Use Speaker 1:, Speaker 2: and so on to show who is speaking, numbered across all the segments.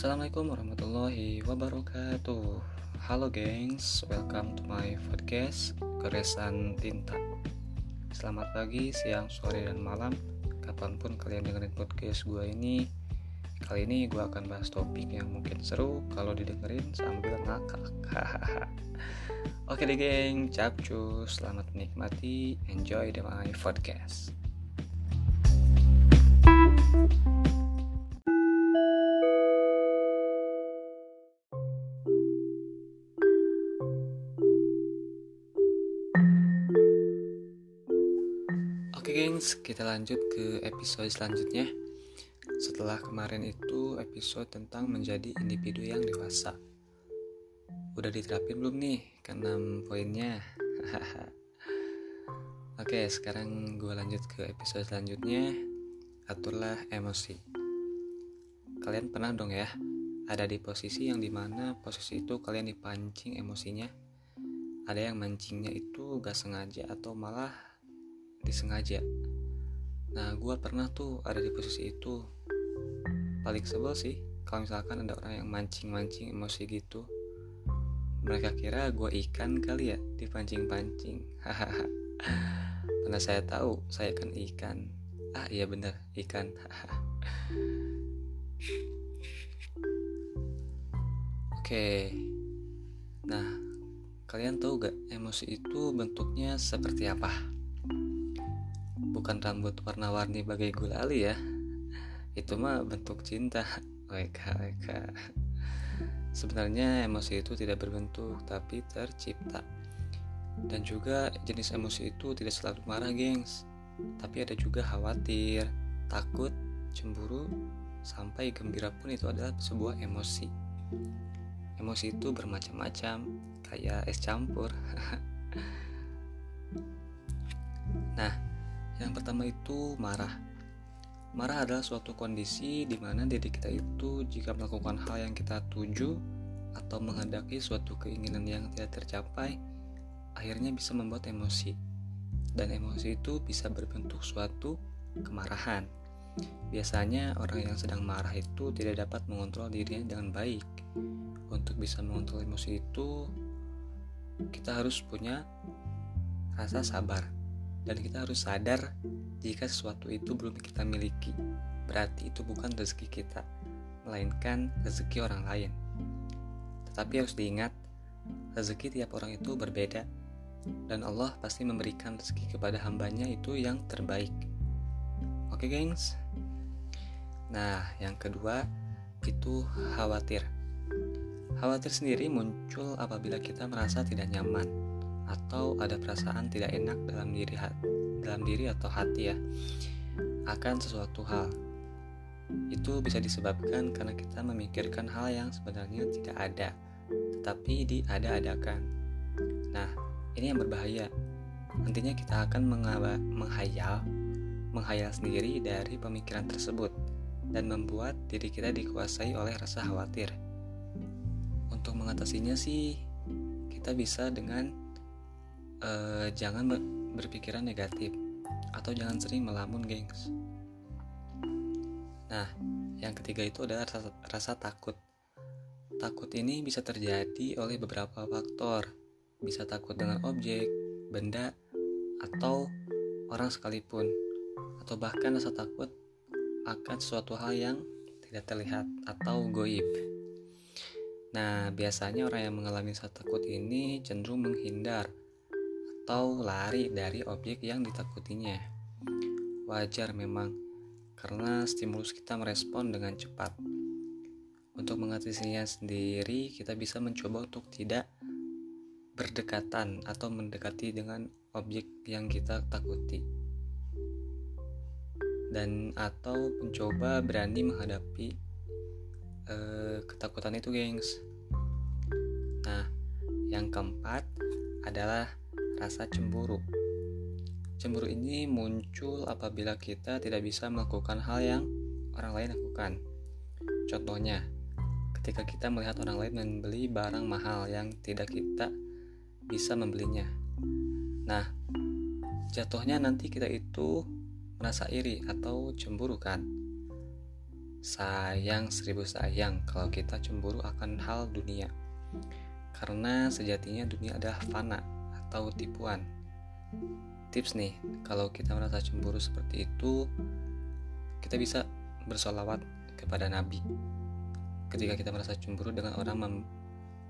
Speaker 1: Assalamualaikum warahmatullahi wabarakatuh. Halo gengs, welcome to my podcast Keresan Tinta. Selamat pagi, siang, sore, dan malam. Kapan pun kalian dengerin podcast gue ini Kali ini gue akan bahas topik yang mungkin seru Kalau didengerin sambil ngakak. Oke deh geng, capcus Selamat menikmati, enjoy the my podcast Oke gengs, kita lanjut ke episode selanjutnya. Setelah kemarin itu episode tentang menjadi individu yang dewasa. Udah diterapin belum nih? Ke 6 poinnya? Oke, sekarang gue lanjut ke episode selanjutnya. Aturlah emosi. Kalian pernah dong ya Ada di posisi yang di mana posisi itu kalian dipancing emosinya. Ada yang mancingnya itu gak sengaja atau malah disengaja. Nah gue pernah tuh ada di posisi itu. Paling sebel sih kalau misalkan ada orang yang mancing-mancing emosi gitu mereka kira gue ikan kali ya dipancing-pancing. Hahaha. Karena saya tahu saya kan ikan. Ah iya bener ikan. Oke. Nah kalian tahu gak emosi itu bentuknya seperti apa bukan rambut warna-warni bagai gulali ya. Itu mah bentuk cinta. Mereka mereka sebenarnya emosi itu tidak berbentuk tapi tercipta. Dan juga jenis emosi itu tidak selalu marah gengs. Tapi ada juga khawatir takut cemburu sampai gembira pun itu adalah sebuah emosi. Emosi itu bermacam-macam kayak es campur. Nah yang pertama itu marah. Marah adalah suatu kondisi di mana diri kita itu jika melakukan hal yang kita tuju atau menghendaki suatu keinginan yang tidak tercapai, akhirnya bisa membuat emosi. Dan emosi itu bisa berbentuk suatu kemarahan. Biasanya orang yang sedang marah itu tidak dapat mengontrol dirinya dengan baik. Untuk bisa mengontrol emosi itu, kita harus punya rasa sabar dan kita harus sadar jika sesuatu itu belum kita miliki. Berarti itu bukan rezeki kita, melainkan rezeki orang lain. Tetapi harus diingat, rezeki tiap orang itu berbeda, dan Allah pasti memberikan rezeki kepada hambanya itu yang terbaik. Oke, gengs. Nah, yang kedua itu khawatir. Khawatir sendiri muncul apabila kita merasa tidak nyaman atau ada perasaan tidak enak dalam diri dalam diri atau hati ya akan sesuatu hal. Itu bisa disebabkan karena kita memikirkan hal yang sebenarnya tidak ada, tetapi diada-adakan. Nah, ini yang berbahaya. Nantinya kita akan menghayal, menghayal sendiri dari pemikiran tersebut dan membuat diri kita dikuasai oleh rasa khawatir. Untuk mengatasinya sih, kita bisa dengan uh, jangan berpikiran negatif atau jangan sering melamun, gengs. Nah, yang ketiga itu adalah rasa, rasa takut. Takut ini bisa terjadi oleh beberapa faktor. Bisa takut dengan objek, benda, atau orang sekalipun. Atau bahkan rasa takut akan suatu hal yang tidak terlihat atau goib. Nah, biasanya orang yang mengalami rasa takut ini cenderung menghindar atau lari dari objek yang ditakutinya. Wajar memang, karena stimulus kita merespon dengan cepat. Untuk mengatasinya sendiri, kita bisa mencoba untuk tidak berdekatan atau mendekati dengan objek yang kita takuti. Dan atau mencoba berani menghadapi uh, ketakutan itu, gengs. Nah, yang keempat adalah rasa cemburu. Cemburu ini muncul apabila kita tidak bisa melakukan hal yang orang lain lakukan. Contohnya, ketika kita melihat orang lain membeli barang mahal yang tidak kita bisa membelinya. Nah, jatuhnya nanti kita itu merasa iri atau cemburu kan? sayang seribu sayang kalau kita cemburu akan hal dunia. Karena sejatinya dunia adalah fana atau tipuan. Tips nih, kalau kita merasa cemburu seperti itu, kita bisa bersolawat kepada Nabi. Ketika kita merasa cemburu dengan orang mem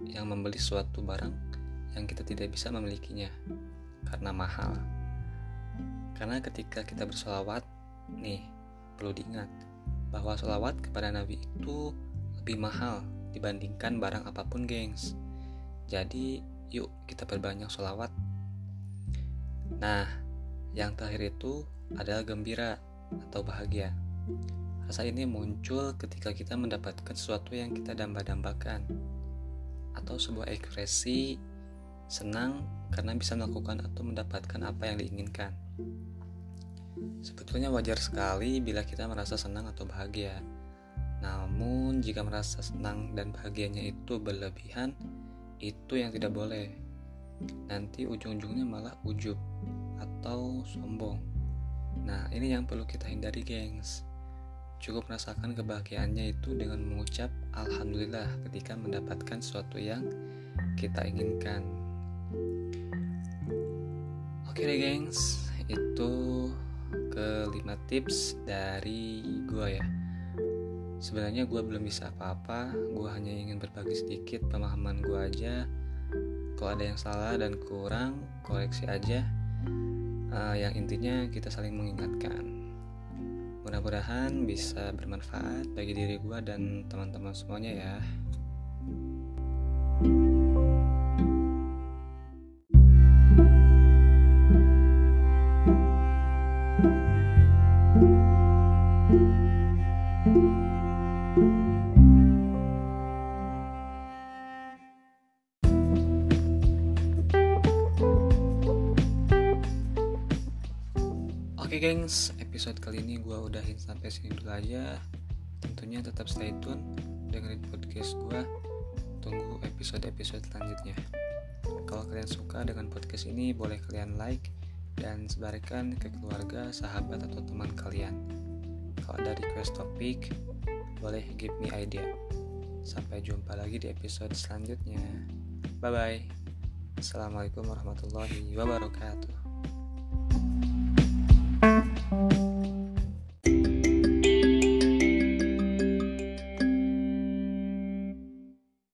Speaker 1: yang membeli suatu barang yang kita tidak bisa memilikinya karena mahal. Karena ketika kita bersolawat, nih perlu diingat bahwa solawat kepada Nabi itu lebih mahal dibandingkan barang apa pun, gengs. Jadi, yuk kita perbanyak sholawat. Nah, yang terakhir itu adalah gembira atau bahagia. Rasa ini muncul ketika kita mendapatkan sesuatu yang kita damba-dambakan atau sebuah ekspresi senang karena bisa melakukan atau mendapatkan apa yang diinginkan. Sebetulnya wajar sekali bila kita merasa senang atau bahagia. Namun, jika merasa senang dan bahagianya itu berlebihan, itu yang tidak boleh. Nanti ujung-ujungnya malah ujub atau sombong. Nah, ini yang perlu kita hindari, gengs. Cukup merasakan kebahagiaannya itu dengan mengucap alhamdulillah ketika mendapatkan sesuatu yang kita inginkan. Oke deh, gengs. Itu kelima tips dari gua ya sebenarnya gue belum bisa apa-apa. Gue hanya ingin berbagi sedikit pemahaman gue aja. Kalau ada yang salah dan kurang koreksi aja. Uh, yang intinya kita saling mengingatkan. Mudah-mudahan bisa bermanfaat bagi diri gue dan teman-teman semuanya ya Gengs, episode kali ini gue udahin sampai sini dulu aja. Tentunya tetap stay tune, dengerin podcast gue. Tunggu episode-episode selanjutnya. Kalau kalian suka dengan podcast ini, boleh kalian like dan sebarkan ke keluarga, sahabat, atau teman kalian. Kalau ada request topik, boleh give me idea. Sampai jumpa lagi di episode selanjutnya. Bye-bye. Assalamualaikum warahmatullahi wabarakatuh. you